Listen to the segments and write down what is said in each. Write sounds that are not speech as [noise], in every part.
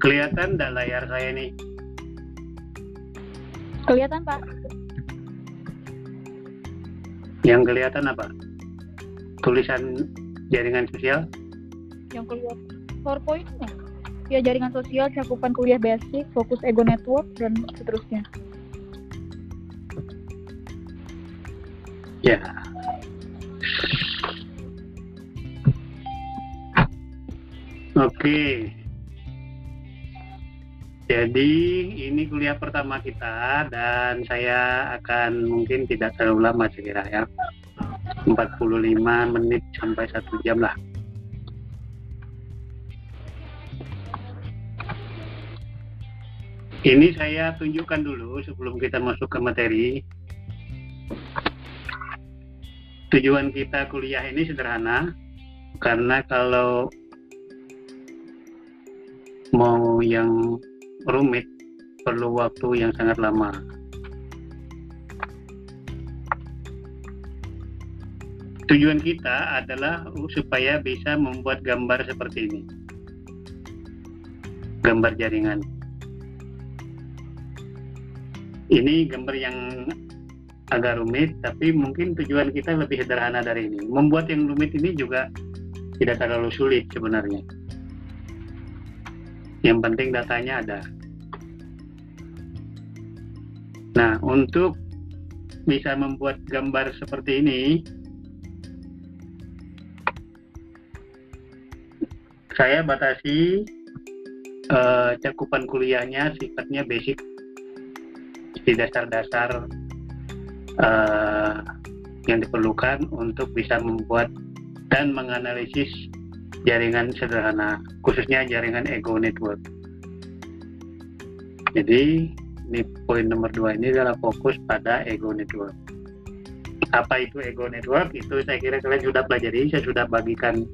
Kelihatan tidak layar saya nih? Kelihatan Pak. Yang kelihatan apa? Tulisan jaringan sosial? Yang kelihatan PowerPoint-nya. Ya jaringan sosial, cakupan kuliah basic, fokus ego network, dan seterusnya. Ya. Oke. Jadi ini kuliah pertama kita dan saya akan mungkin tidak terlalu lama saya kira ya. 45 menit sampai satu jam lah. Ini saya tunjukkan dulu sebelum kita masuk ke materi. Tujuan kita kuliah ini sederhana, karena kalau mau yang rumit perlu waktu yang sangat lama. Tujuan kita adalah supaya bisa membuat gambar seperti ini. Gambar jaringan. Ini gambar yang agak rumit, tapi mungkin tujuan kita lebih sederhana dari ini. Membuat yang rumit ini juga tidak terlalu sulit sebenarnya. Yang penting datanya ada. Nah, untuk bisa membuat gambar seperti ini, saya batasi uh, cakupan kuliahnya sifatnya basic di dasar-dasar uh, yang diperlukan untuk bisa membuat dan menganalisis jaringan sederhana, khususnya jaringan ego network. Jadi ini poin nomor dua ini adalah fokus pada ego network. Apa itu ego network? Itu saya kira kalian sudah pelajari, saya sudah bagikan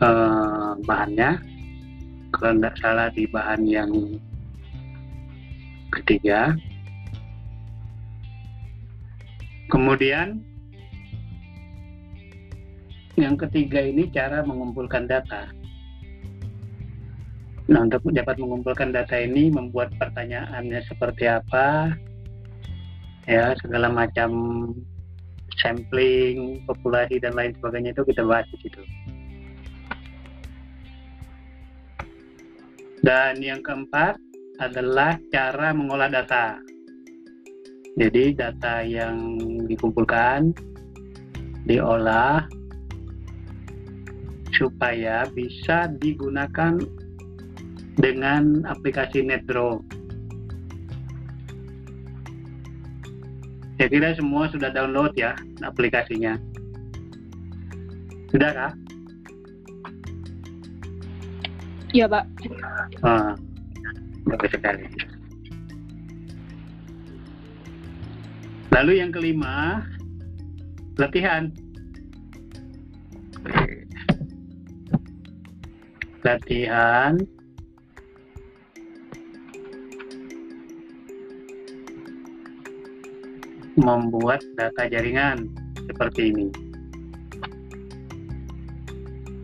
uh, bahannya. Kalau tidak salah di bahan yang ketiga. Kemudian yang ketiga ini cara mengumpulkan data. Nah, untuk dapat mengumpulkan data ini membuat pertanyaannya seperti apa, ya segala macam sampling, populasi dan lain sebagainya itu kita bahas di situ. Dan yang keempat adalah cara mengolah data. Jadi data yang dikumpulkan diolah supaya bisa digunakan dengan aplikasi NetDraw. Saya kira semua sudah download ya aplikasinya. Sudah kah? Iya, Pak. Ah, bagus sekali. Lalu yang kelima, latihan. Latihan membuat data jaringan seperti ini.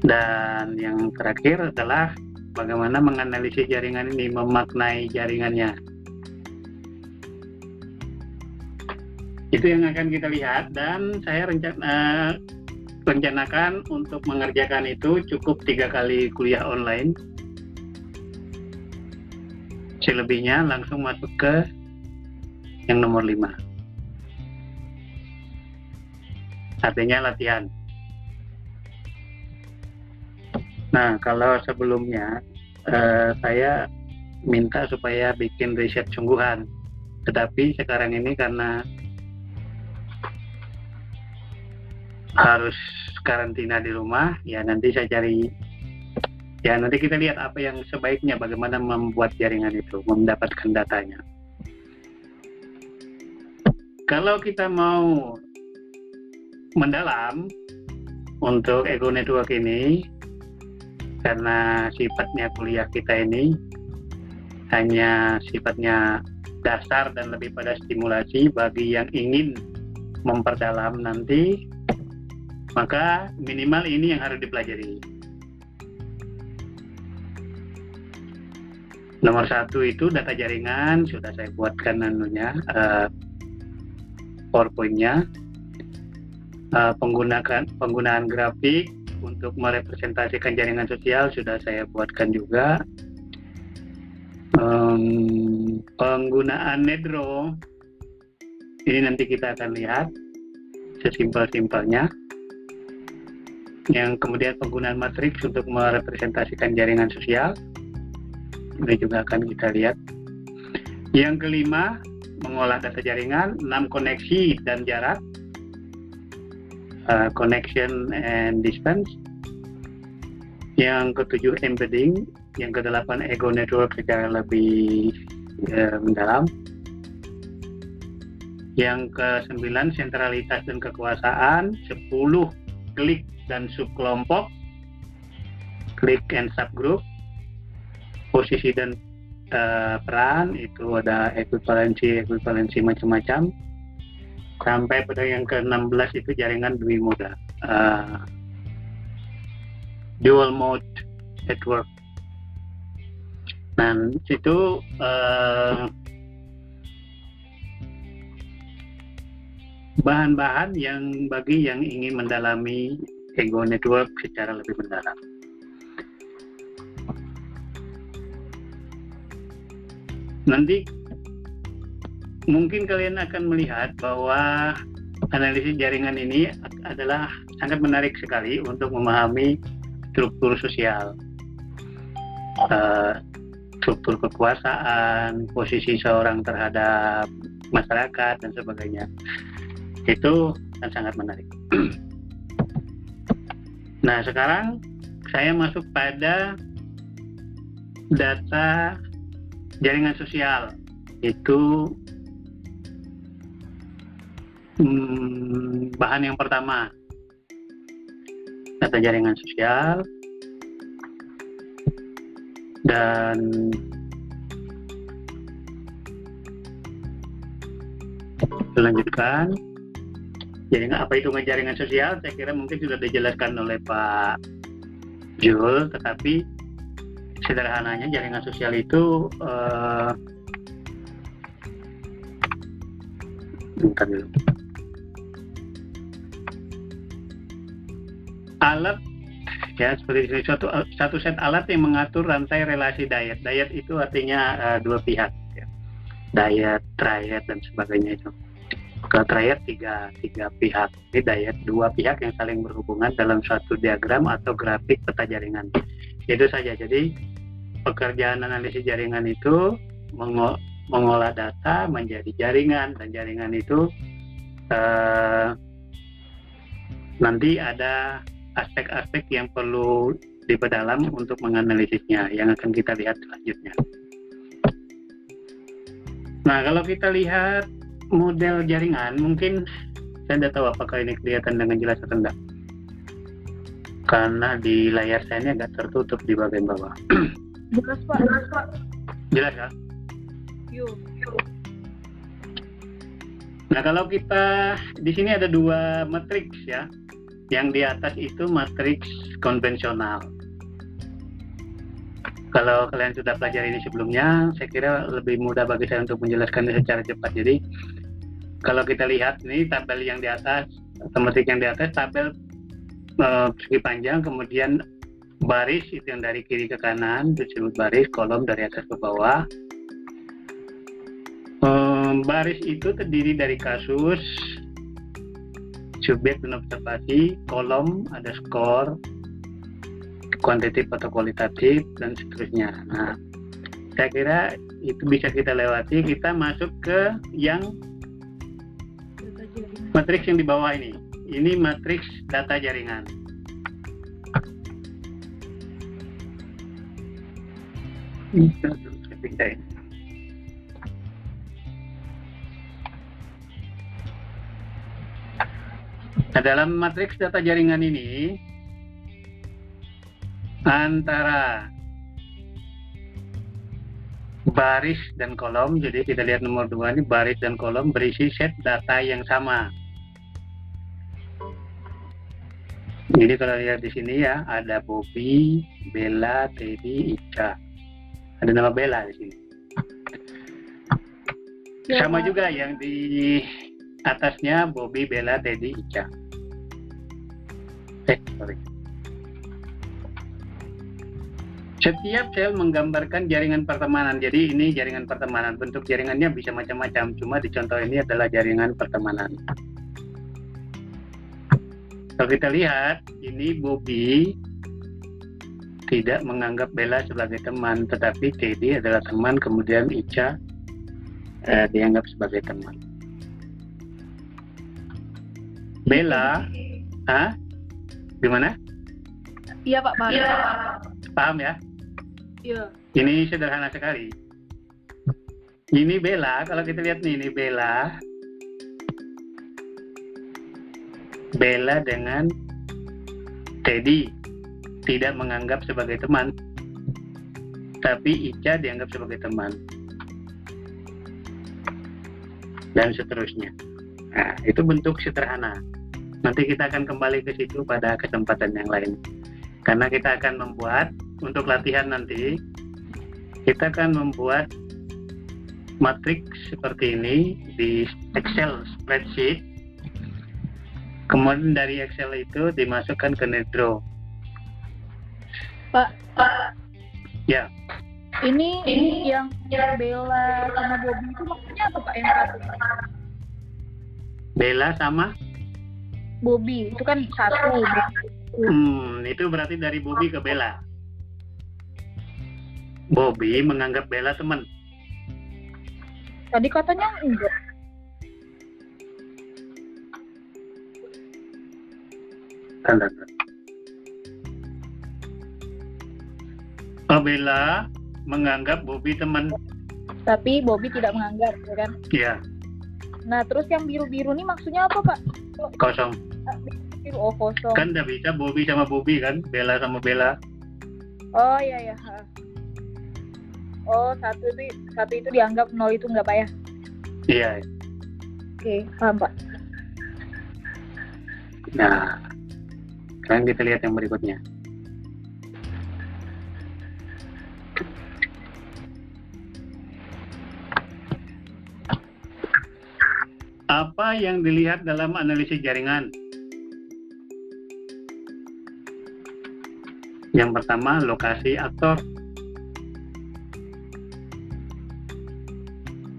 Dan yang terakhir adalah bagaimana menganalisis jaringan ini, memaknai jaringannya. Itu yang akan kita lihat dan saya rencana, rencanakan untuk mengerjakan itu cukup tiga kali kuliah online. Selebihnya langsung masuk ke yang nomor lima. Artinya latihan. Nah, kalau sebelumnya uh, saya minta supaya bikin riset sungguhan, tetapi sekarang ini karena harus karantina di rumah, ya nanti saya cari, ya nanti kita lihat apa yang sebaiknya, bagaimana membuat jaringan itu, mendapatkan datanya. Kalau kita mau mendalam untuk ego network ini, karena sifatnya kuliah kita ini hanya sifatnya dasar dan lebih pada stimulasi bagi yang ingin memperdalam nanti maka minimal ini yang harus dipelajari. Nomor satu itu data jaringan sudah saya buatkan anunya uh, PowerPoint-nya. Uh, penggunaan penggunaan grafik untuk merepresentasikan jaringan sosial sudah saya buatkan juga. Um, penggunaan Nedro ini nanti kita akan lihat sesimpel-simpelnya yang kemudian penggunaan matriks untuk merepresentasikan jaringan sosial ini juga akan kita lihat. Yang kelima, mengolah data jaringan, enam koneksi dan jarak, uh, connection and distance. Yang ketujuh, embedding. Yang kedelapan, ego network secara lebih uh, mendalam. Yang kesembilan, sentralitas dan kekuasaan. Sepuluh, klik dan subkelompok. Klik and subgroup posisi dan uh, peran itu ada ekuivalensi ekuivalensi macam-macam sampai pada yang ke-16 itu jaringan dwi moda uh, dual mode network nah itu uh, bahan-bahan yang bagi yang ingin mendalami ego network secara lebih mendalam nanti mungkin kalian akan melihat bahwa analisis jaringan ini adalah sangat menarik sekali untuk memahami struktur sosial, uh, struktur kekuasaan, posisi seorang terhadap masyarakat dan sebagainya. Itu kan sangat menarik. [clears throat] nah, sekarang saya masuk pada data jaringan sosial itu hmm, bahan yang pertama. Data jaringan sosial dan dilanjutkan jaringan apa itu jaringan sosial saya kira mungkin sudah dijelaskan oleh Pak Jul tetapi sederhananya jaringan sosial itu uh, dulu. Alat ya seperti suatu satu set alat yang mengatur rantai relasi diet. Diet itu artinya uh, dua pihak ya. Diet, triad dan sebagainya itu. Kalau triad tiga tiga pihak. Ini diet dua pihak yang saling berhubungan dalam suatu diagram atau grafik peta jaringan. Itu saja. Jadi pekerjaan analisis jaringan itu mengolah data menjadi jaringan dan jaringan itu uh, nanti ada aspek-aspek yang perlu diperdalam untuk menganalisisnya yang akan kita lihat selanjutnya. Nah, kalau kita lihat model jaringan, mungkin saya tidak tahu apakah ini kelihatan dengan jelas atau tidak. Karena di layar saya ini agak tertutup di bagian bawah. [clears throat] Jelas Pak. Jelas Pak. Jelas ya? Yuk. Nah kalau kita di sini ada dua matriks ya. Yang di atas itu matriks konvensional. Kalau kalian sudah pelajari ini sebelumnya, saya kira lebih mudah bagi saya untuk menjelaskannya secara cepat. Jadi kalau kita lihat ini tabel yang di atas, matrik yang di atas, tabel uh, segi panjang, kemudian baris itu yang dari kiri ke kanan disebut baris kolom dari atas ke bawah baris itu terdiri dari kasus subjek dan observasi kolom ada skor kuantitatif atau kualitatif dan seterusnya. Nah saya kira itu bisa kita lewati. Kita masuk ke yang matriks yang di bawah ini. Ini matriks data jaringan. Nah, dalam matriks data jaringan ini antara baris dan kolom, jadi kita lihat nomor dua ini baris dan kolom berisi set data yang sama. Jadi kalau lihat di sini ya ada Bobby, Bella, Teddy, Ica Ada nama Bella di sini. Ya, Sama juga yang di atasnya Bobby, Bella, Teddy, Ica. Eh, sorry. Setiap sel menggambarkan jaringan pertemanan. Jadi ini jaringan pertemanan. Bentuk jaringannya bisa macam-macam. Cuma di contoh ini adalah jaringan pertemanan. Kalau kita lihat, ini Bobby tidak menganggap Bella sebagai teman, tetapi Teddy adalah teman, kemudian Ica eh, dianggap sebagai teman. Bella, ah, gimana? Iya Pak, paham. Paham ya? Iya. Ini sederhana sekali. Ini Bella, kalau kita lihat nih, ini Bella. Bella dengan Teddy tidak menganggap sebagai teman, tapi Ica dianggap sebagai teman. Dan seterusnya. Nah, itu bentuk sederhana. Nanti kita akan kembali ke situ pada kesempatan yang lain. Karena kita akan membuat untuk latihan nanti kita akan membuat matriks seperti ini di Excel spreadsheet. Kemudian dari Excel itu dimasukkan ke NetDraw. Pak, Ya, ini ini yang yang Bella sama Bobby itu maksudnya apa Pak yang satu? Pak? Bella sama Bobby itu kan satu. hmm, itu berarti dari Bobby ke Bella. Bobby menganggap Bella teman. Tadi katanya enggak. Tanda Oh, Bella menganggap Bobby teman. Tapi Bobby tidak menganggap, ya kan? Ya, Nah, terus yang biru-biru ini maksudnya apa, Pak? kosong. Biru oh kosong. Kan tidak bisa Bobby sama Bobby kan? Bella sama Bella. Oh iya ya. Oh satu itu satu itu dianggap nol itu nggak Pak ya? Iya. Oke, paham Pak. Nah, sekarang kita lihat yang berikutnya. Apa yang dilihat dalam analisis jaringan? Yang pertama, lokasi aktor.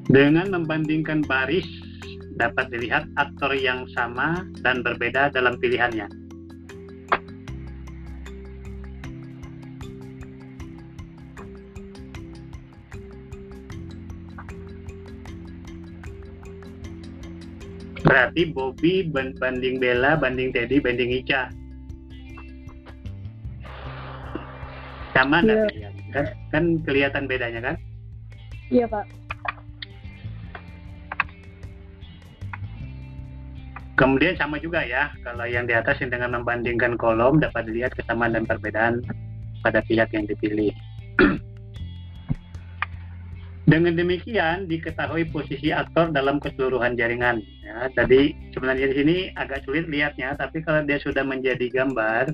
Dengan membandingkan baris, dapat dilihat aktor yang sama dan berbeda dalam pilihannya. Berarti Bobby ban- banding Bella, banding Teddy, banding Ica. Sama pilihan? Kan, kan kelihatan bedanya kan? Iya Pak. Kemudian sama juga ya, kalau yang di atas yang dengan membandingkan kolom dapat dilihat kesamaan dan perbedaan pada pihak yang dipilih. [clears throat] Dengan demikian diketahui posisi aktor dalam keseluruhan jaringan. Ya, tadi sebenarnya di sini agak sulit lihatnya, tapi kalau dia sudah menjadi gambar,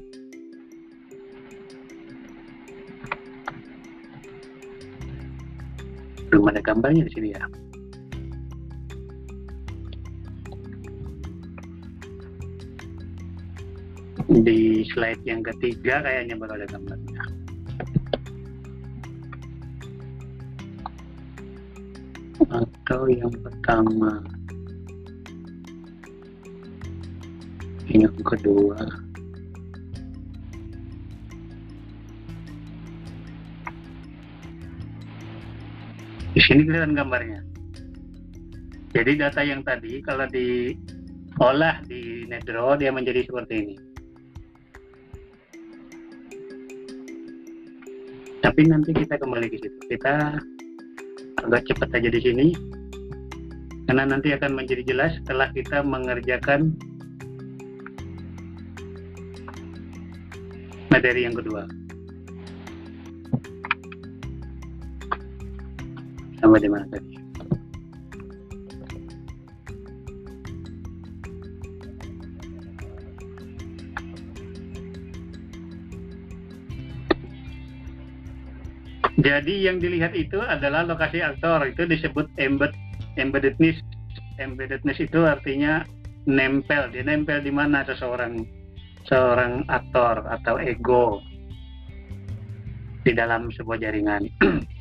belum ada gambarnya di sini ya. Di slide yang ketiga kayaknya baru ada gambarnya. Atau yang pertama. Yang kedua. Di sini kelihatan gambarnya. Jadi data yang tadi kalau diolah di NetDraw dia menjadi seperti ini. Tapi nanti kita kembali ke situ. Kita agak cepat aja di sini. Karena nanti akan menjadi jelas setelah kita mengerjakan materi yang kedua. Sampai di mana tadi? Jadi yang dilihat itu adalah lokasi aktor itu disebut embed embeddedness. Embeddedness itu artinya nempel, dia nempel di mana seseorang seorang aktor atau ego di dalam sebuah jaringan. [clears throat]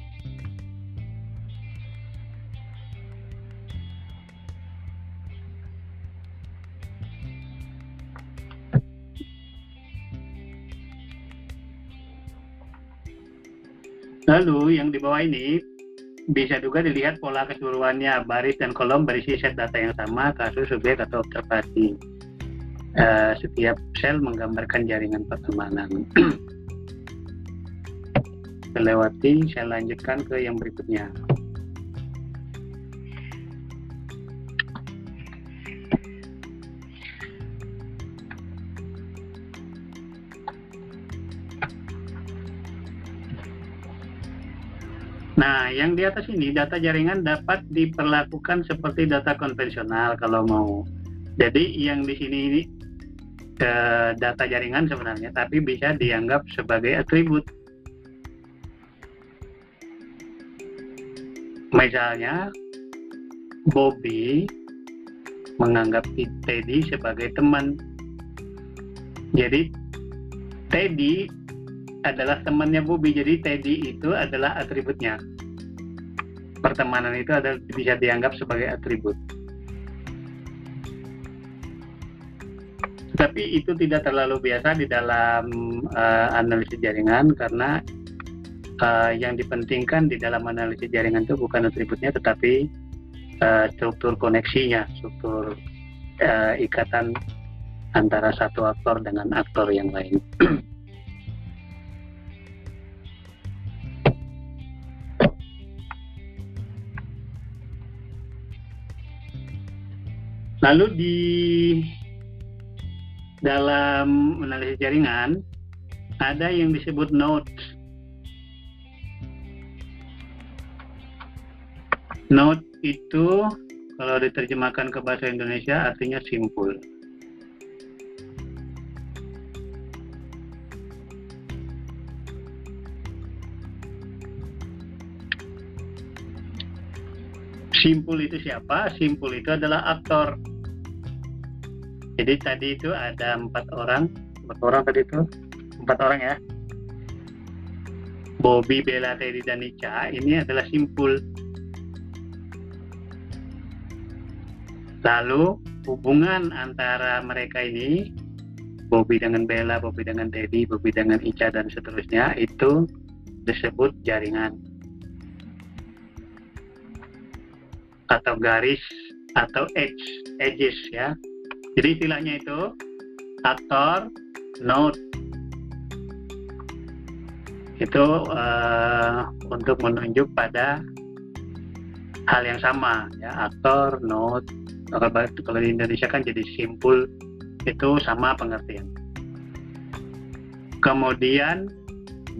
Lalu yang di bawah ini bisa juga dilihat pola keseluruhannya, baris dan kolom berisi set data yang sama, kasus, subjek, atau observasi. Uh, setiap sel menggambarkan jaringan pertemanan. [clears throat] Kelewati, saya lanjutkan ke yang berikutnya. Yang di atas ini data jaringan dapat diperlakukan seperti data konvensional kalau mau. Jadi yang di sini ini eh, data jaringan sebenarnya, tapi bisa dianggap sebagai atribut. Misalnya, Bobby menganggap Teddy sebagai teman. Jadi Teddy adalah temannya Bobby, jadi Teddy itu adalah atributnya. Pertemanan itu adalah bisa dianggap sebagai atribut. Tapi itu tidak terlalu biasa di dalam uh, analisis jaringan karena uh, yang dipentingkan di dalam analisis jaringan itu bukan atributnya tetapi uh, struktur koneksinya, struktur uh, ikatan antara satu aktor dengan aktor yang lain. [clears throat] Lalu di dalam analisis jaringan ada yang disebut nodes. Node itu kalau diterjemahkan ke bahasa Indonesia artinya simpul. Simpul itu siapa? Simpul itu adalah aktor. Jadi tadi itu ada empat orang. Empat orang tadi itu? Empat orang ya. Bobby, Bella, Teddy, dan Nica ini adalah simpul. Lalu hubungan antara mereka ini Bobby dengan Bella, Bobby dengan Teddy, Bobby dengan Ica dan seterusnya itu disebut jaringan atau garis atau edge edges ya. Jadi istilahnya itu aktor note itu uh, untuk menunjuk pada hal yang sama ya aktor kalau, kalau di Indonesia kan jadi simpul itu sama pengertian. Kemudian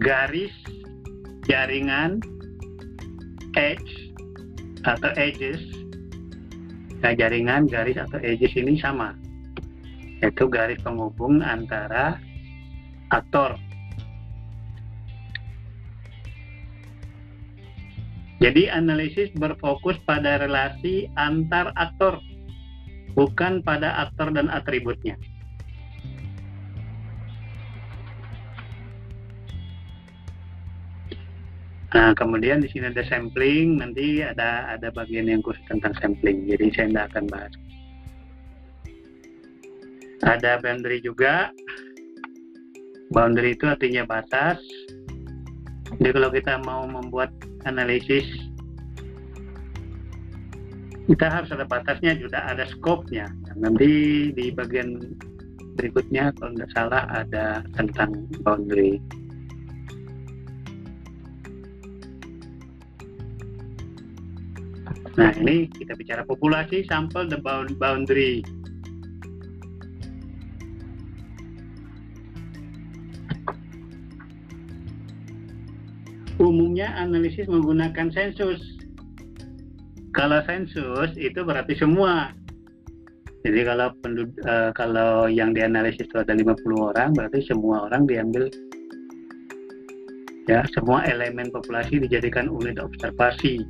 garis jaringan edge atau edges nah, jaringan garis atau edges ini sama yaitu garis penghubung antara aktor. Jadi analisis berfokus pada relasi antar aktor, bukan pada aktor dan atributnya. Nah, kemudian di sini ada sampling, nanti ada ada bagian yang khusus tentang sampling. Jadi saya tidak akan bahas. Ada boundary juga. Boundary itu artinya batas. Jadi kalau kita mau membuat analisis kita harus ada batasnya juga ada scope-nya. Nanti di bagian berikutnya kalau tidak salah ada tentang boundary nah ini kita bicara populasi sampel the boundary umumnya analisis menggunakan sensus. Kalau sensus itu berarti semua. Jadi kalau pendud uh, kalau yang dianalisis itu ada 50 orang, berarti semua orang diambil Ya, semua elemen populasi dijadikan unit observasi.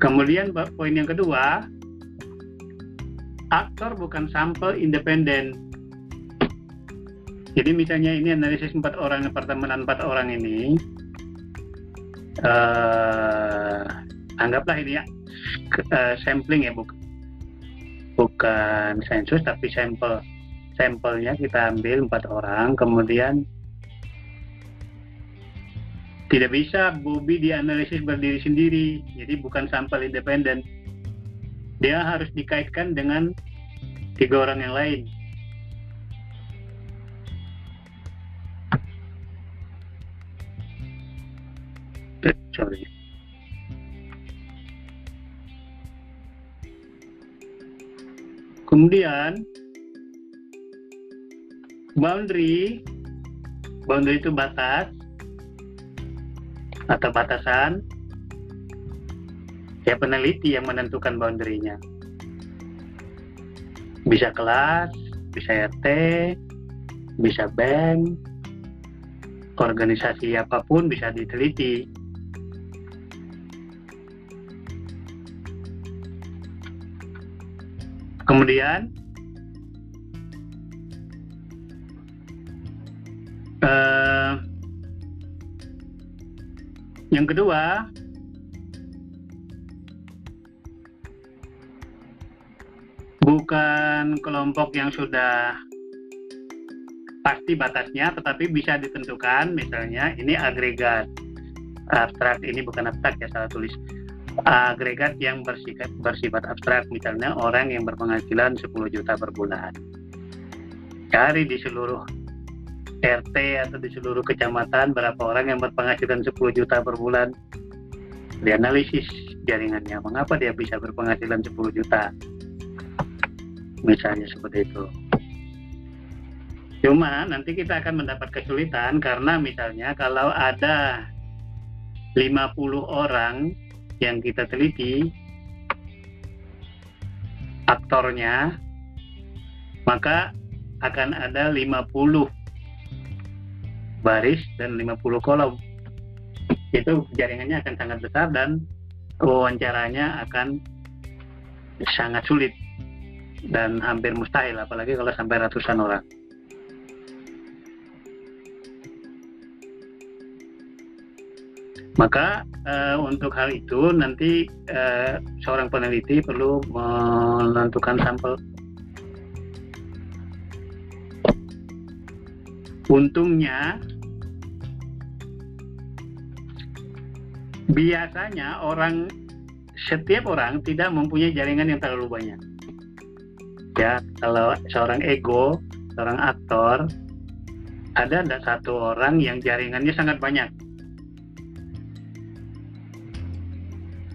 Kemudian poin yang kedua, aktor bukan sampel independen. Jadi misalnya ini analisis empat orang pertemanan empat orang ini, uh, anggaplah ini ya uh, sampling ya bukan bukan sensus tapi sampel sampelnya kita ambil empat orang kemudian tidak bisa Bobby dianalisis berdiri sendiri. Jadi bukan sampel independen. Dia harus dikaitkan dengan tiga orang yang lain. Sorry. Kemudian boundary. Boundary itu batas atau batasan? Ya peneliti yang menentukan boundary-nya. Bisa kelas bisa RT bisa bank organisasi apa pun bisa diteliti. Kemudian uh, yang kedua. Bukan kelompok yang sudah pasti batasnya tetapi bisa ditentukan misalnya ini agregat. Abstrak ini bukan abstrak ya salah tulis. Agregat yang bersifat, bersifat abstrak misalnya orang yang berpenghasilan 10 juta per bulan. Cari di seluruh RT atau di seluruh kecamatan berapa orang yang berpenghasilan 10 juta per bulan? Dianalisis jaringannya mengapa dia bisa berpenghasilan 10 juta? Misalnya seperti itu. Cuma nanti kita akan mendapat kesulitan karena misalnya kalau ada 50 orang yang kita teliti aktornya maka akan ada 50 baris dan 50 kolom itu jaringannya akan sangat besar dan wawancaranya akan sangat sulit dan hampir mustahil apalagi kalau sampai ratusan orang Maka uh, untuk hal itu nanti uh, seorang peneliti perlu menentukan sampel. Untungnya biasanya orang setiap orang tidak mempunyai jaringan yang terlalu banyak. Ya, kalau seorang ego, seorang aktor, ada ada satu orang yang jaringannya sangat banyak?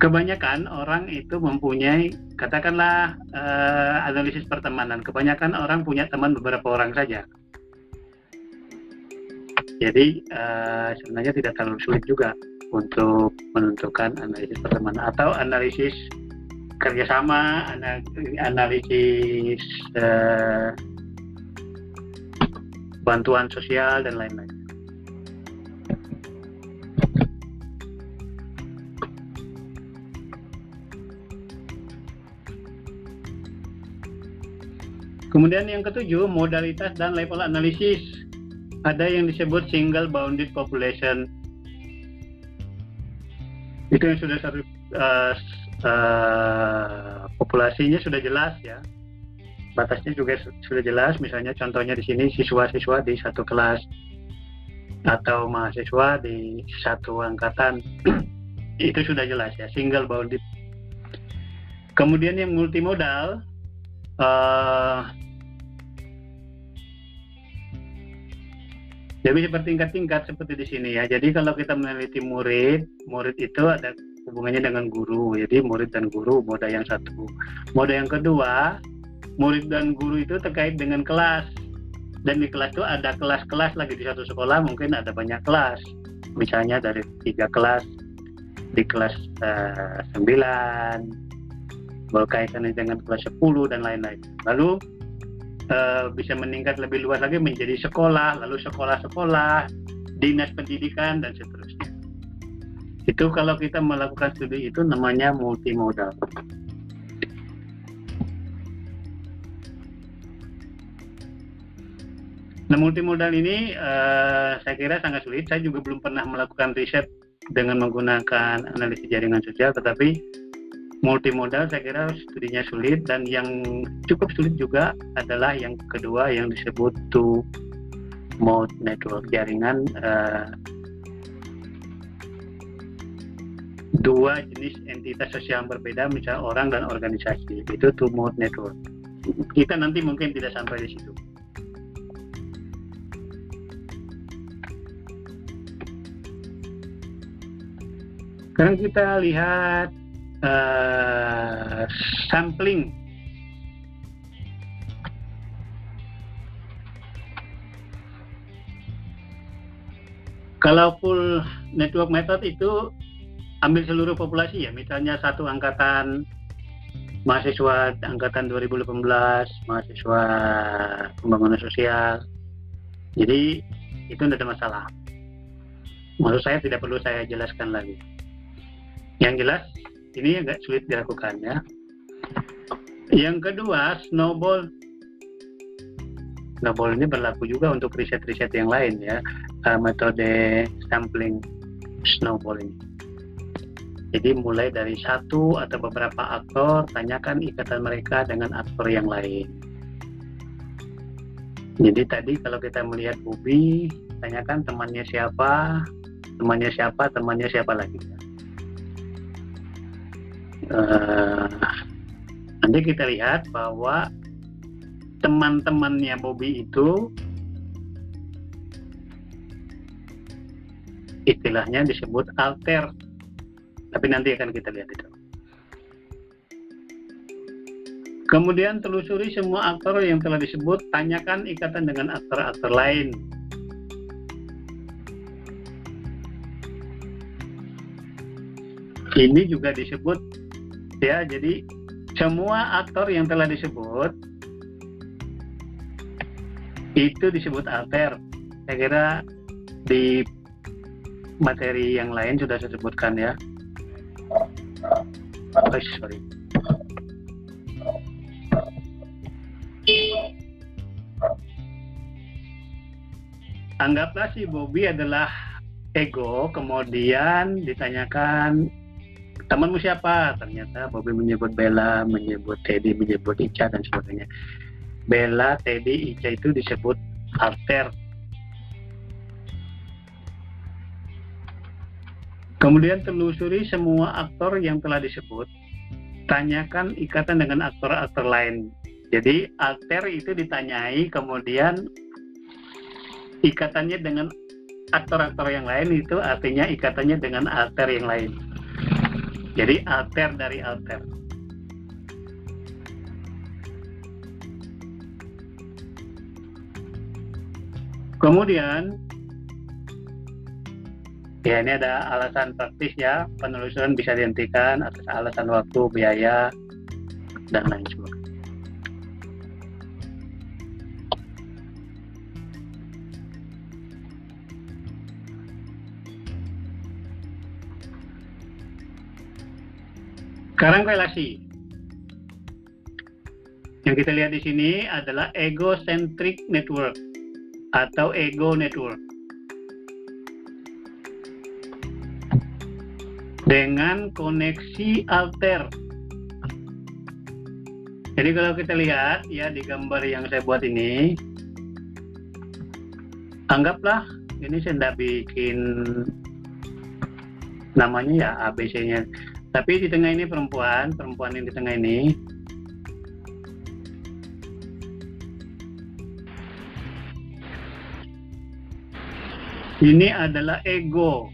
Kebanyakan orang itu mempunyai katakanlah uh, analisis pertemanan. Kebanyakan orang punya teman beberapa orang saja jadi uh, sebenarnya tidak terlalu sulit juga untuk menentukan analisis pertemanan atau analisis kerjasama analisis uh, bantuan sosial dan lain-lain Kemudian yang ketujuh, modalitas dan level analisis. Ada yang disebut single bounded population. Itu yang sudah satu uh, uh, populasinya sudah jelas ya. Batasnya juga sudah jelas. Misalnya contohnya di sini siswa-siswa di satu kelas atau mahasiswa di satu angkatan [clears throat] itu sudah jelas ya single bounded. Kemudian yang multimodal uh, Jadi bertingkat-tingkat seperti di sini ya. Jadi kalau kita meneliti murid, murid itu ada hubungannya dengan guru. Jadi murid dan guru moda yang satu. Moda yang kedua, murid dan guru itu terkait dengan kelas. Dan di kelas itu ada kelas-kelas lagi di satu sekolah mungkin ada banyak kelas. Misalnya dari tiga kelas di kelas uh, 9, berkaitan dengan kelas 10 dan lain-lain. Lalu uh, bisa meningkat lebih luas lagi menjadi sekolah, lalu sekolah-sekolah, dinas pendidikan dan seterusnya. Itu kalau kita melakukan studi itu namanya multimodal. Nah, multimodal ini uh, saya kira sangat sulit. Saya juga belum pernah melakukan riset dengan menggunakan analisis jaringan sosial, tetapi multimodal saya kira studinya sulit. Dan yang cukup sulit juga adalah yang kedua yang disebut two mode network jaringan uh, dua jenis entitas sosial yang berbeda misalnya orang dan organisasi. Itu two mode network. Kita nanti mungkin tidak sampai di situ. Sekarang kita lihat uh, sampling. Kalau full network method itu ambil seluruh populasi ya. Misalnya satu angkatan mahasiswa angkatan 2018 mahasiswa pembangunan sosial. Jadi itu tidak ada masalah. Maksud saya tidak perlu saya jelaskan lagi. Yang jelas ini agak sulit dilakukan ya. Yang kedua, snowball. Snowball ini berlaku juga untuk riset-riset yang lain ya, uh, metode sampling snowball ini. Jadi mulai dari satu atau beberapa aktor, tanyakan ikatan mereka dengan aktor yang lain. Jadi tadi kalau kita melihat Bubi, tanyakan temannya siapa, temannya siapa, temannya siapa lagi. Uh, nanti kita lihat bahwa teman-temannya Bobby itu istilahnya disebut alter. Tapi nanti akan kita lihat itu. Kemudian telusuri semua aktor yang telah disebut tanyakan ikatan dengan aktor-aktor lain. Ini juga disebut ya jadi semua aktor yang telah disebut itu disebut alter. Saya kira di materi yang lain sudah saya sebutkan ya. Oh, sorry. Anggaplah si Bobby adalah ego kemudian ditanyakan temanmu siapa? Ternyata Bobby menyebut Bella menyebut Teddy menyebut Ica dan sebagainya. Bella Teddy Ica itu disebut alter kemudian telusuri semua aktor yang telah disebut. Tanyakan ikatan dengan aktor-aktor lain. Jadi alter itu ditanyai kemudian ikatannya dengan aktor-aktor yang lain itu artinya ikatannya dengan alter yang lain jadi alter dari alter. Kemudian, ya ini ada alasan praktis ya, penelusuran bisa dihentikan atas alasan waktu, biaya, dan lain sebagainya. Sekarang relasi. Yang kita lihat di sini adalah egocentric network atau ego network. Dengan koneksi alter. Jadi kalau kita lihat ya di gambar yang saya buat ini, anggaplah ini saya tidak bikin namanya ya ABC-nya tapi di tengah ini perempuan, perempuan yang di tengah ini ini adalah ego.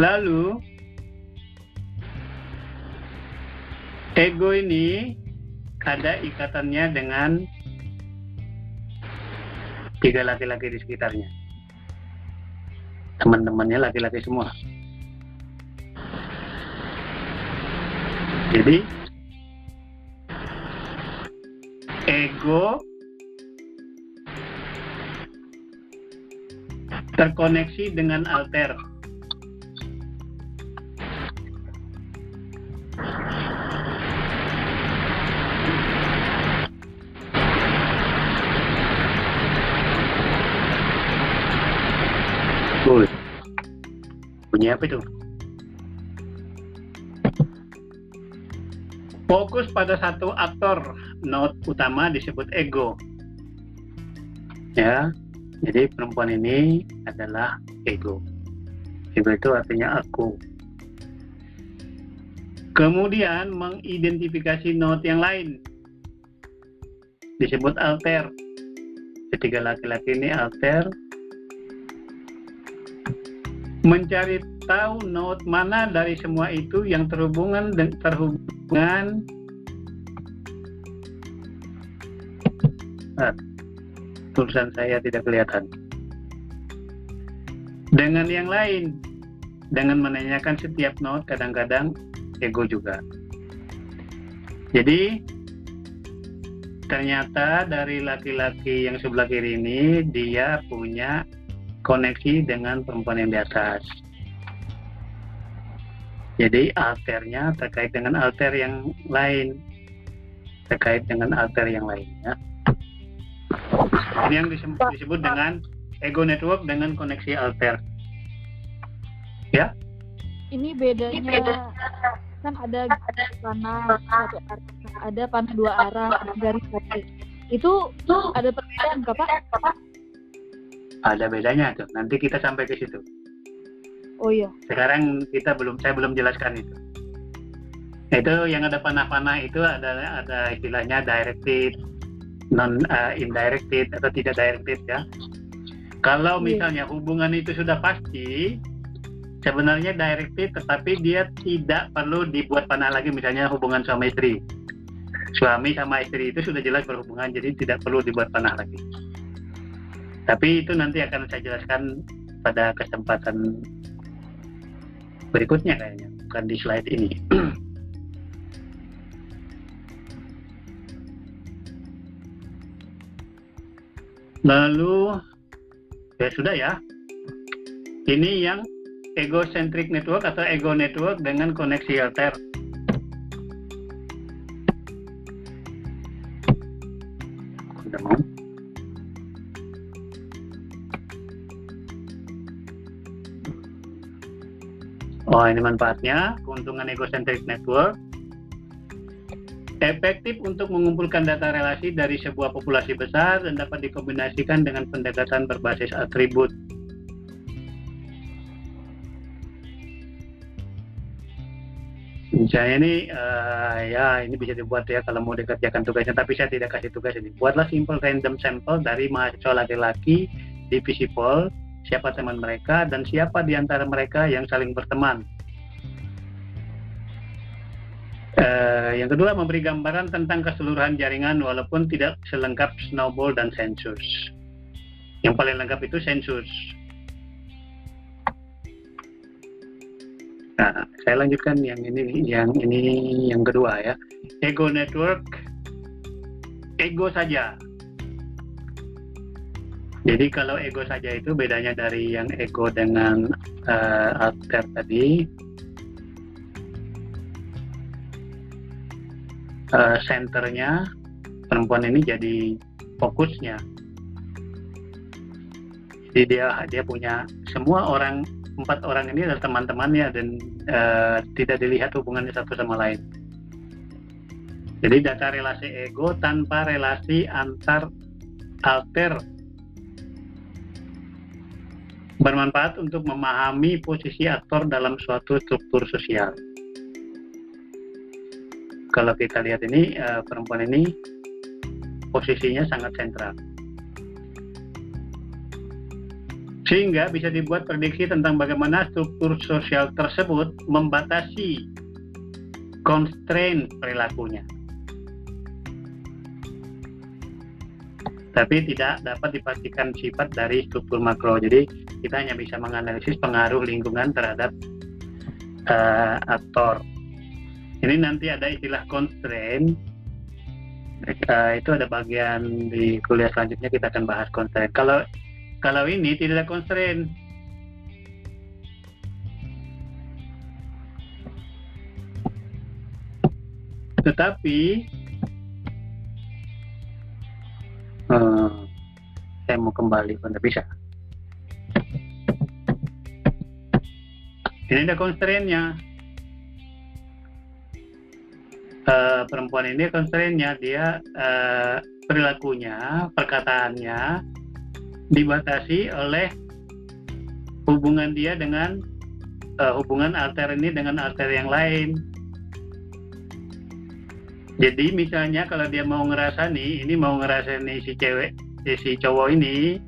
Lalu ego ini ada ikatannya dengan tiga laki-laki di sekitarnya. Teman-temannya laki-laki semua. Jadi ego terkoneksi dengan alter Bunyi apa itu? Fokus pada satu aktor, note utama disebut ego. Ya, jadi perempuan ini adalah ego. Ego itu artinya aku. Kemudian mengidentifikasi note yang lain disebut alter. Ketiga laki-laki ini alter, mencari tahu note mana dari semua itu yang terhubungan dan terhubungan. Ah, tulisan saya tidak kelihatan. Dengan yang lain dengan menanyakan setiap note kadang-kadang ego juga. Jadi ternyata dari laki-laki yang sebelah kiri ini dia punya koneksi dengan perempuan yang di atas. Jadi alternya terkait dengan alter yang lain, terkait dengan alter yang lainnya. Ini yang disebut, disebut dengan ego network dengan koneksi alter. Ya? Ini bedanya kan ada panah satu arah, ada panah dua arah, garis satu. Itu ada perbedaan nggak Pak? Ada bedanya tuh. Nanti kita sampai ke situ. Oh iya. Sekarang kita belum saya belum jelaskan itu. Itu yang ada panah-panah itu ada ada istilahnya directed non uh, indirected atau tidak directed ya. Kalau iya. misalnya hubungan itu sudah pasti sebenarnya directed tetapi dia tidak perlu dibuat panah lagi. Misalnya hubungan suami istri. Suami sama istri itu sudah jelas berhubungan jadi tidak perlu dibuat panah lagi tapi itu nanti akan saya jelaskan pada kesempatan berikutnya kayaknya, bukan di slide ini. [clears throat] Lalu ya sudah ya. Ini yang egocentric network atau ego network dengan koneksi alter. Sudah mau? Oh, ini manfaatnya, keuntungan egocentric network. Efektif untuk mengumpulkan data relasi dari sebuah populasi besar dan dapat dikombinasikan dengan pendekatan berbasis atribut. Misalnya ini, uh, ya ini bisa dibuat ya kalau mau dikerjakan tugasnya, tapi saya tidak kasih tugas ini. Buatlah simple random sample dari mahasiswa laki-laki di Visipol siapa teman mereka, dan siapa di antara mereka yang saling berteman. Uh, yang kedua, memberi gambaran tentang keseluruhan jaringan walaupun tidak selengkap snowball dan sensus. Yang paling lengkap itu sensus. Nah, saya lanjutkan yang ini, yang ini yang kedua ya. Ego network, ego saja jadi kalau ego saja itu bedanya dari yang ego dengan uh, alter tadi, uh, senternya perempuan ini jadi fokusnya. Jadi dia dia punya semua orang empat orang ini adalah teman-temannya dan uh, tidak dilihat hubungannya satu sama lain. Jadi data relasi ego tanpa relasi antar alter bermanfaat untuk memahami posisi aktor dalam suatu struktur sosial. Kalau kita lihat ini, uh, perempuan ini posisinya sangat sentral. Sehingga bisa dibuat prediksi tentang bagaimana struktur sosial tersebut membatasi constraint perilakunya. Tapi tidak dapat dipastikan sifat dari struktur makro. Jadi kita hanya bisa menganalisis pengaruh lingkungan terhadap uh, aktor. Ini nanti ada istilah constraint. Uh, itu ada bagian di kuliah selanjutnya kita akan bahas constraint. Kalau kalau ini tidak ada constraint. Tetapi uh, saya mau kembali pada bisa. Ini ada constraint-nya. Uh, perempuan ini constraint-nya dia uh, perilakunya, perkataannya dibatasi oleh hubungan dia dengan uh, hubungan alter ini dengan alter yang lain. Jadi misalnya kalau dia mau ngerasa nih, ini mau ngerasa nih si cewek, si, cowok ini,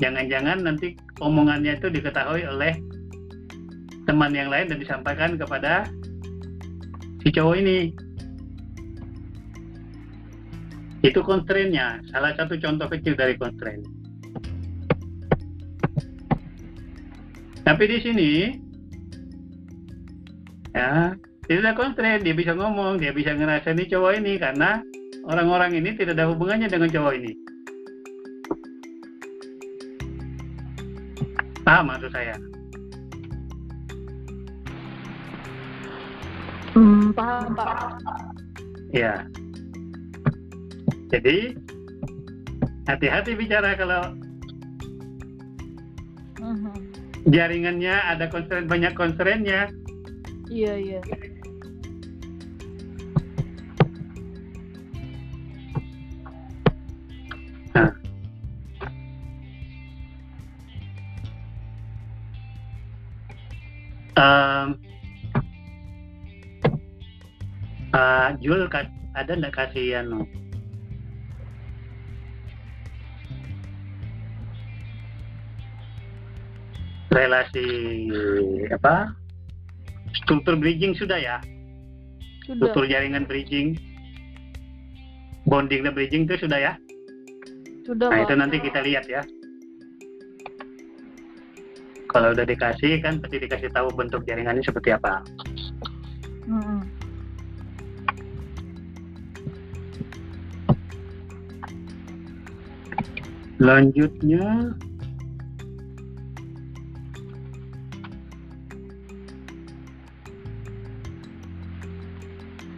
jangan-jangan nanti omongannya itu diketahui oleh teman yang lain dan disampaikan kepada si cowok ini. Itu constraint-nya, salah satu contoh kecil dari constraint. Tapi di sini ya tidak constraint, dia bisa ngomong, dia bisa ngerasa ini cowok ini karena orang-orang ini tidak ada hubungannya dengan cowok ini. Paham maksud saya? Paham, Pak. Ya. Jadi hati-hati bicara kalau jaringannya ada konstren banyak konstrennya. Iya iya. Nah. Um, uh, Jul ada nggak kasih anu? Relasi apa? Struktur bridging sudah ya? Sudah. struktur jaringan bridging. Bonding dan bridging itu sudah ya? Sudah nah itu nanti kita lihat ya. Kalau udah dikasih kan pasti dikasih tahu bentuk jaringannya seperti apa lanjutnya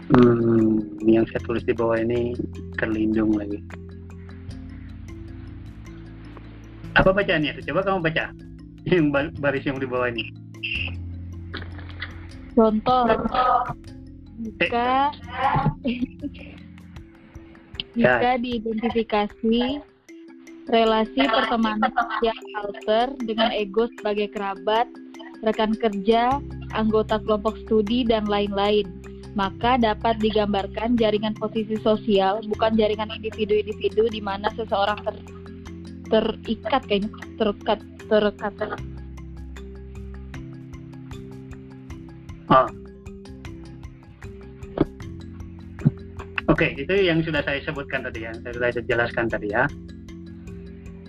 Hmm, yang saya tulis di bawah ini terlindung lagi. Apa bacaannya? Coba kamu baca. Yang baris yang di bawah ini. Contoh. Jika jika ya. diidentifikasi relasi pertemanan yang alter dengan ego sebagai kerabat, rekan kerja, anggota kelompok studi, dan lain-lain maka dapat digambarkan jaringan posisi sosial bukan jaringan individu-individu di mana seseorang ter, terikat kayaknya terikat terikat oh. Oke, okay, itu yang sudah saya sebutkan tadi ya, saya sudah jelaskan tadi ya.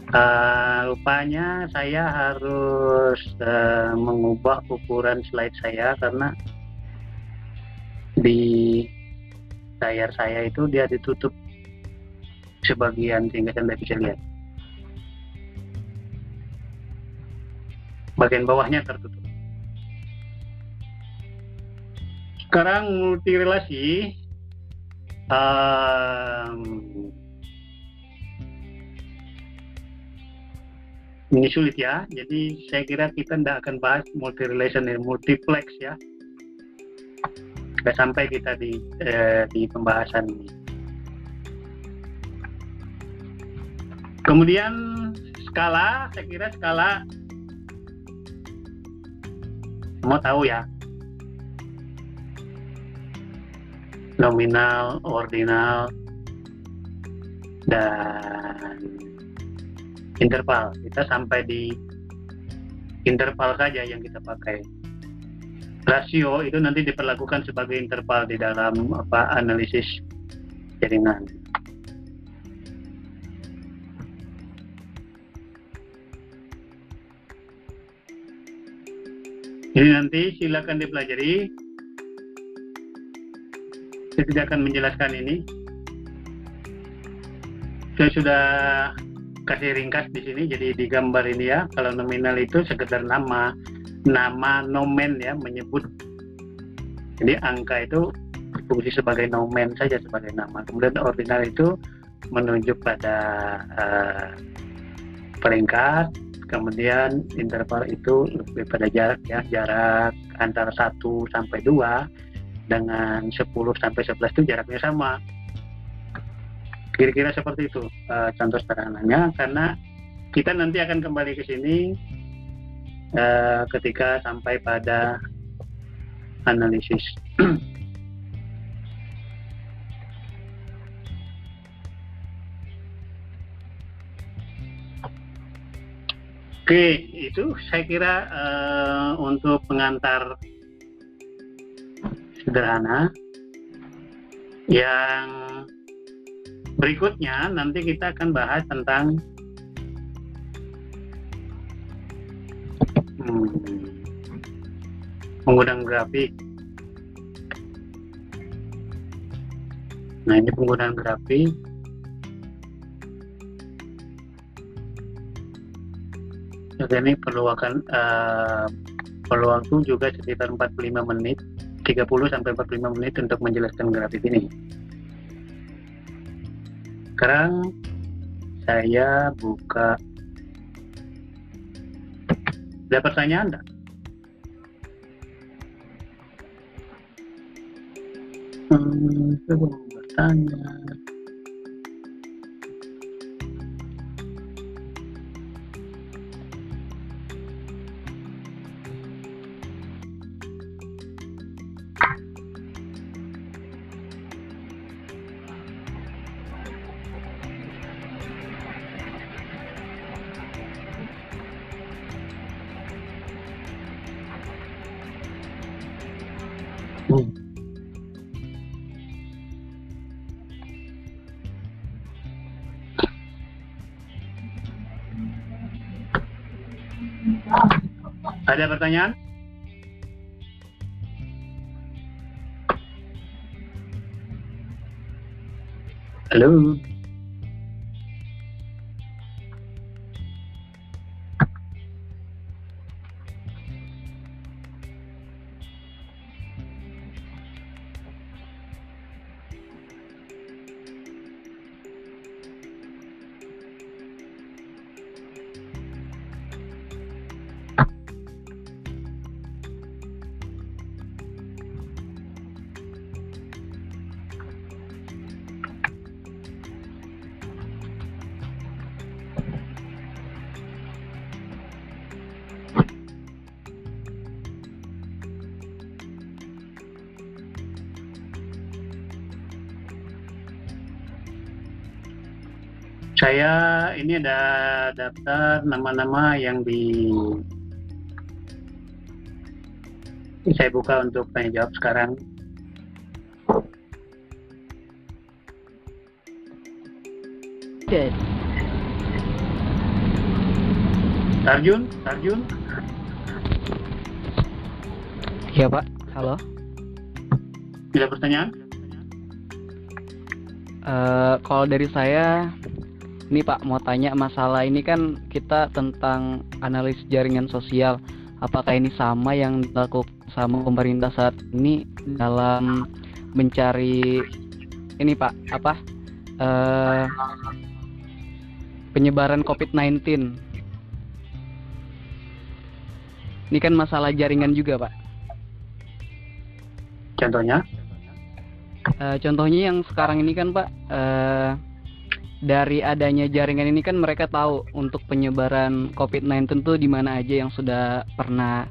Uh, rupanya saya harus uh, mengubah ukuran slide saya karena di layar saya itu dia ditutup sebagian sehingga saya tidak bisa lihat. Bagian bawahnya tertutup. Sekarang multi relasi um, ini sulit ya. Jadi saya kira kita tidak akan bahas multi relation multiplex ya. Sampai kita di eh, di pembahasan ini. Kemudian skala, saya kira skala mau tahu ya. Nominal, ordinal, dan interval. Kita sampai di interval saja yang kita pakai rasio itu nanti diperlakukan sebagai interval di dalam apa analisis jaringan. Ini nanti silakan dipelajari. Saya tidak akan menjelaskan ini. Saya sudah kasih ringkas di sini, jadi di gambar ini ya. Kalau nominal itu sekedar nama, nama nomen ya, menyebut. Jadi angka itu berfungsi sebagai nomen saja sebagai nama. Kemudian ordinal itu menunjuk pada uh, peringkat kemudian interval itu lebih pada jarak ya jarak antara 1 sampai 2 dengan 10 sampai 11 itu jaraknya sama kira-kira seperti itu uh, contoh sederhananya karena kita nanti akan kembali ke sini uh, ketika sampai pada analisis [clears throat] Oke, itu saya kira uh, untuk pengantar sederhana. Yang berikutnya nanti kita akan bahas tentang hmm, penggunaan grafik. Nah ini penggunaan grafik Jadi ini perlu akan uh, perlu waktu juga sekitar 45 menit 30 sampai 45 menit untuk menjelaskan grafik ini. Sekarang saya buka ada pertanyaan enggak? Hmm, saya bertanya. Ada pertanyaan? Halo. Saya ini ada daftar nama-nama yang di saya buka untuk tanya jawab sekarang. Good. Tarjun, Tarjun. Iya Pak, halo. Ada pertanyaan? Uh, kalau dari saya ini Pak mau tanya masalah ini kan kita tentang analis jaringan sosial. Apakah ini sama yang dilakukan sama pemerintah saat ini dalam mencari ini Pak apa uh, penyebaran COVID-19? Ini kan masalah jaringan juga Pak. Contohnya? Uh, contohnya yang sekarang ini kan Pak. Uh, dari adanya jaringan ini kan mereka tahu untuk penyebaran COVID-19 tuh di mana aja yang sudah pernah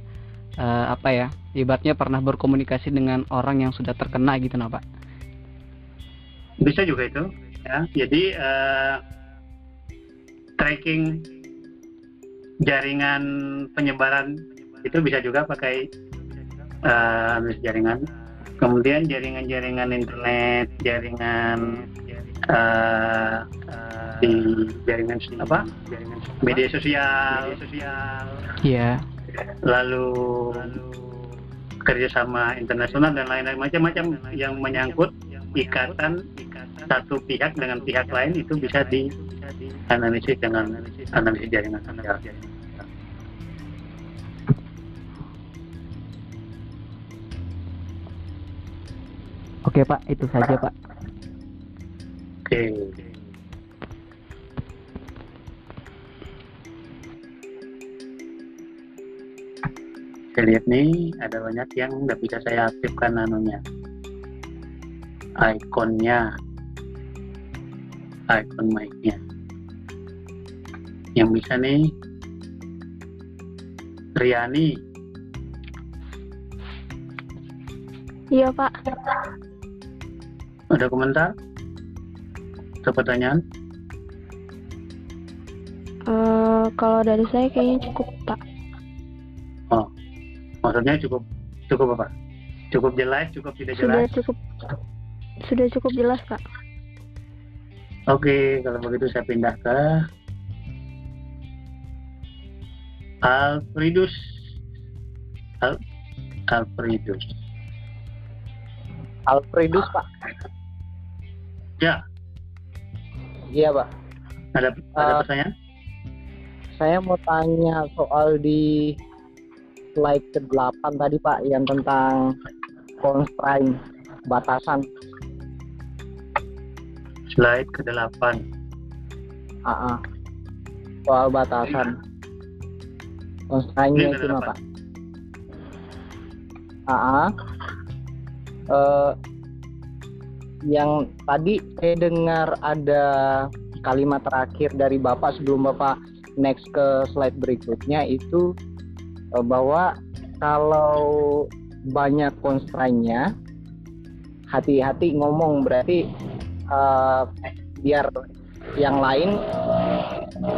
uh, apa ya ibaratnya pernah berkomunikasi dengan orang yang sudah terkena gitu nah Pak. Bisa juga itu ya. Jadi uh, tracking jaringan penyebaran itu bisa juga pakai uh, jaringan. Kemudian jaringan-jaringan internet, jaringan uh, di jaringan apa? Jaringan media sosial. Media sosial. Iya. Lalu kerjasama internasional dan lain-lain macam-macam yang menyangkut ikatan satu pihak dengan pihak lain itu bisa dianalisis dengan analisis jaringan sosial. Oke Pak, itu saja Pak. Oke. Saya lihat nih ada banyak yang nggak bisa saya aktifkan anunya. Ikonnya. Icon mic-nya. Yang bisa nih Riani. Iya, Pak. Ada komentar? Atau pertanyaan? Uh, kalau dari saya kayaknya cukup, Pak. Oh, maksudnya cukup cukup apa? Cukup jelas, cukup tidak Sudah jelas? cukup sudah cukup jelas, Pak. Oke, kalau begitu saya pindah ke Alfredus. Al Alfredus. Alfredus Pak. Ya, Iya Pak. ada ada Uh, pertanyaan? Saya mau tanya soal di slide ke-8 tadi Pak yang tentang constraint batasan. Slide ke-8. AA. Soal batasan. Constraint-nya itu ke-8. Pak. AA. Eh, yang tadi saya dengar ada kalimat terakhir dari Bapak sebelum Bapak next ke slide berikutnya itu eh, bahwa kalau banyak constraint-nya hati-hati ngomong berarti eh, biar yang lain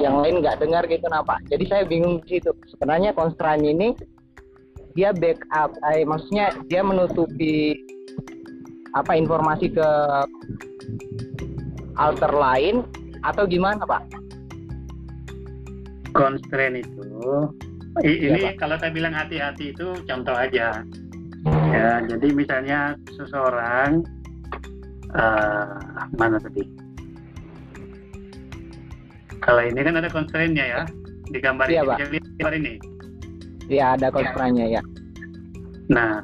yang lain nggak dengar gitu Pak. Jadi saya bingung di situ. Sebenarnya constraint ini dia backup, eh, maksudnya dia menutupi apa informasi ke alter lain atau gimana Pak? Constraint itu Iya, ini kalau saya bilang hati-hati itu contoh aja. Ya, jadi misalnya seseorang eh, mana tadi? Kalau ini kan ada constraint-nya ya di gambar Iya, ini. Pak. Gambar ini. Ya ada constraint-nya ya. Nah,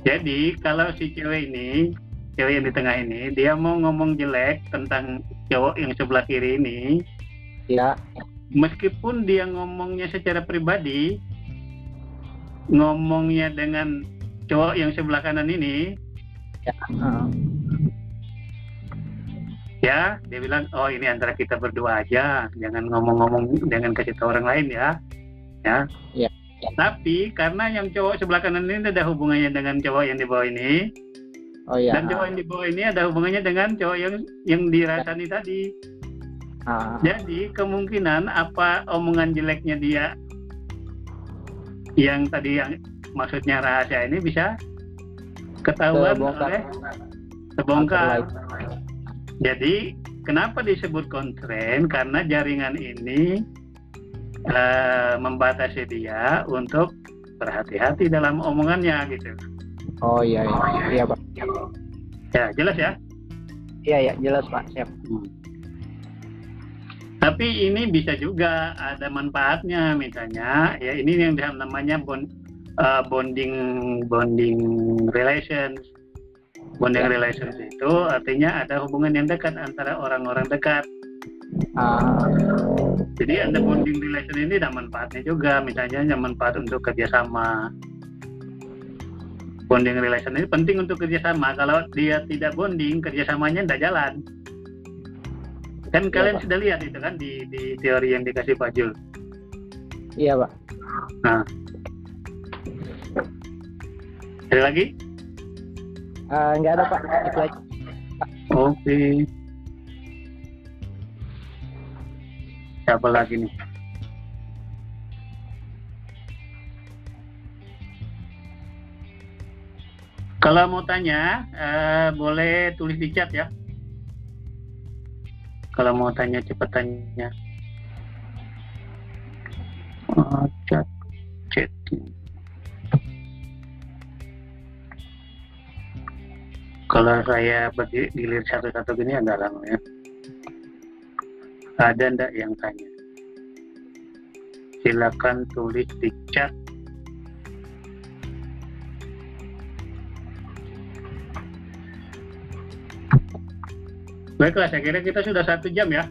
jadi kalau si cewek ini, cewek yang di tengah ini, dia mau ngomong jelek tentang cowok yang sebelah kiri ini, Ya, meskipun dia ngomongnya secara pribadi, ngomongnya dengan cowok yang sebelah kanan ini, Heeh. ya, dia bilang, oh ini antara kita berdua aja, jangan ngomong-ngomong, jangan kasih tahu orang lain ya, ya. Ya. Tapi karena yang cowok sebelah kanan ini ada hubungannya dengan cowok yang di bawah ini, oh ya. dan cowok yang di bawah ini ada hubungannya dengan cowok yang yang dirasani tadi. Ah, Jadi kemungkinan apa omongan jeleknya dia yang tadi yang maksudnya rahasia ini bisa ketahuan Terbongkar. oleh terbongkar. Jadi kenapa disebut constraint? Karena jaringan ini eh, membatasi dia untuk berhati-hati dalam omongannya gitu. Oh iya iya. Iya Pak. Ya jelas ya. Iya ya jelas Pak. Siap. Hmm. Tapi ini bisa juga ada manfaatnya misalnya ya ini yang namanya bond, uh, bonding bonding relations. Bonding Ya. relations itu artinya ada hubungan yang dekat antara orang-orang dekat. Ah, Jadi ada bonding relation ini ada manfaatnya juga misalnya ada manfaat untuk kerjasama. Bonding relation ini penting untuk kerjasama. Kalau dia tidak bonding, kerjasamanya tidak jalan. Kan Iya, kalian Pak. sudah lihat itu kan di, di teori yang dikasih Pak Jul. iya Pak. Nah, ada lagi? Ah, nggak ada Pak. Itu aja. Oke. Siapa lagi nih? Kalau mau tanya, eh, boleh tulis di chat ya. Kalau mau tanya cepat tanya. Oh, chat. Kalau saya dilihat satu-satu gini agak lama ya. Ada ndak yang tanya? Silakan tulis di chat Baiklah, saya kira kita sudah satu jam ya.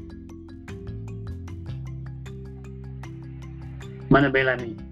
Mana Bella nih?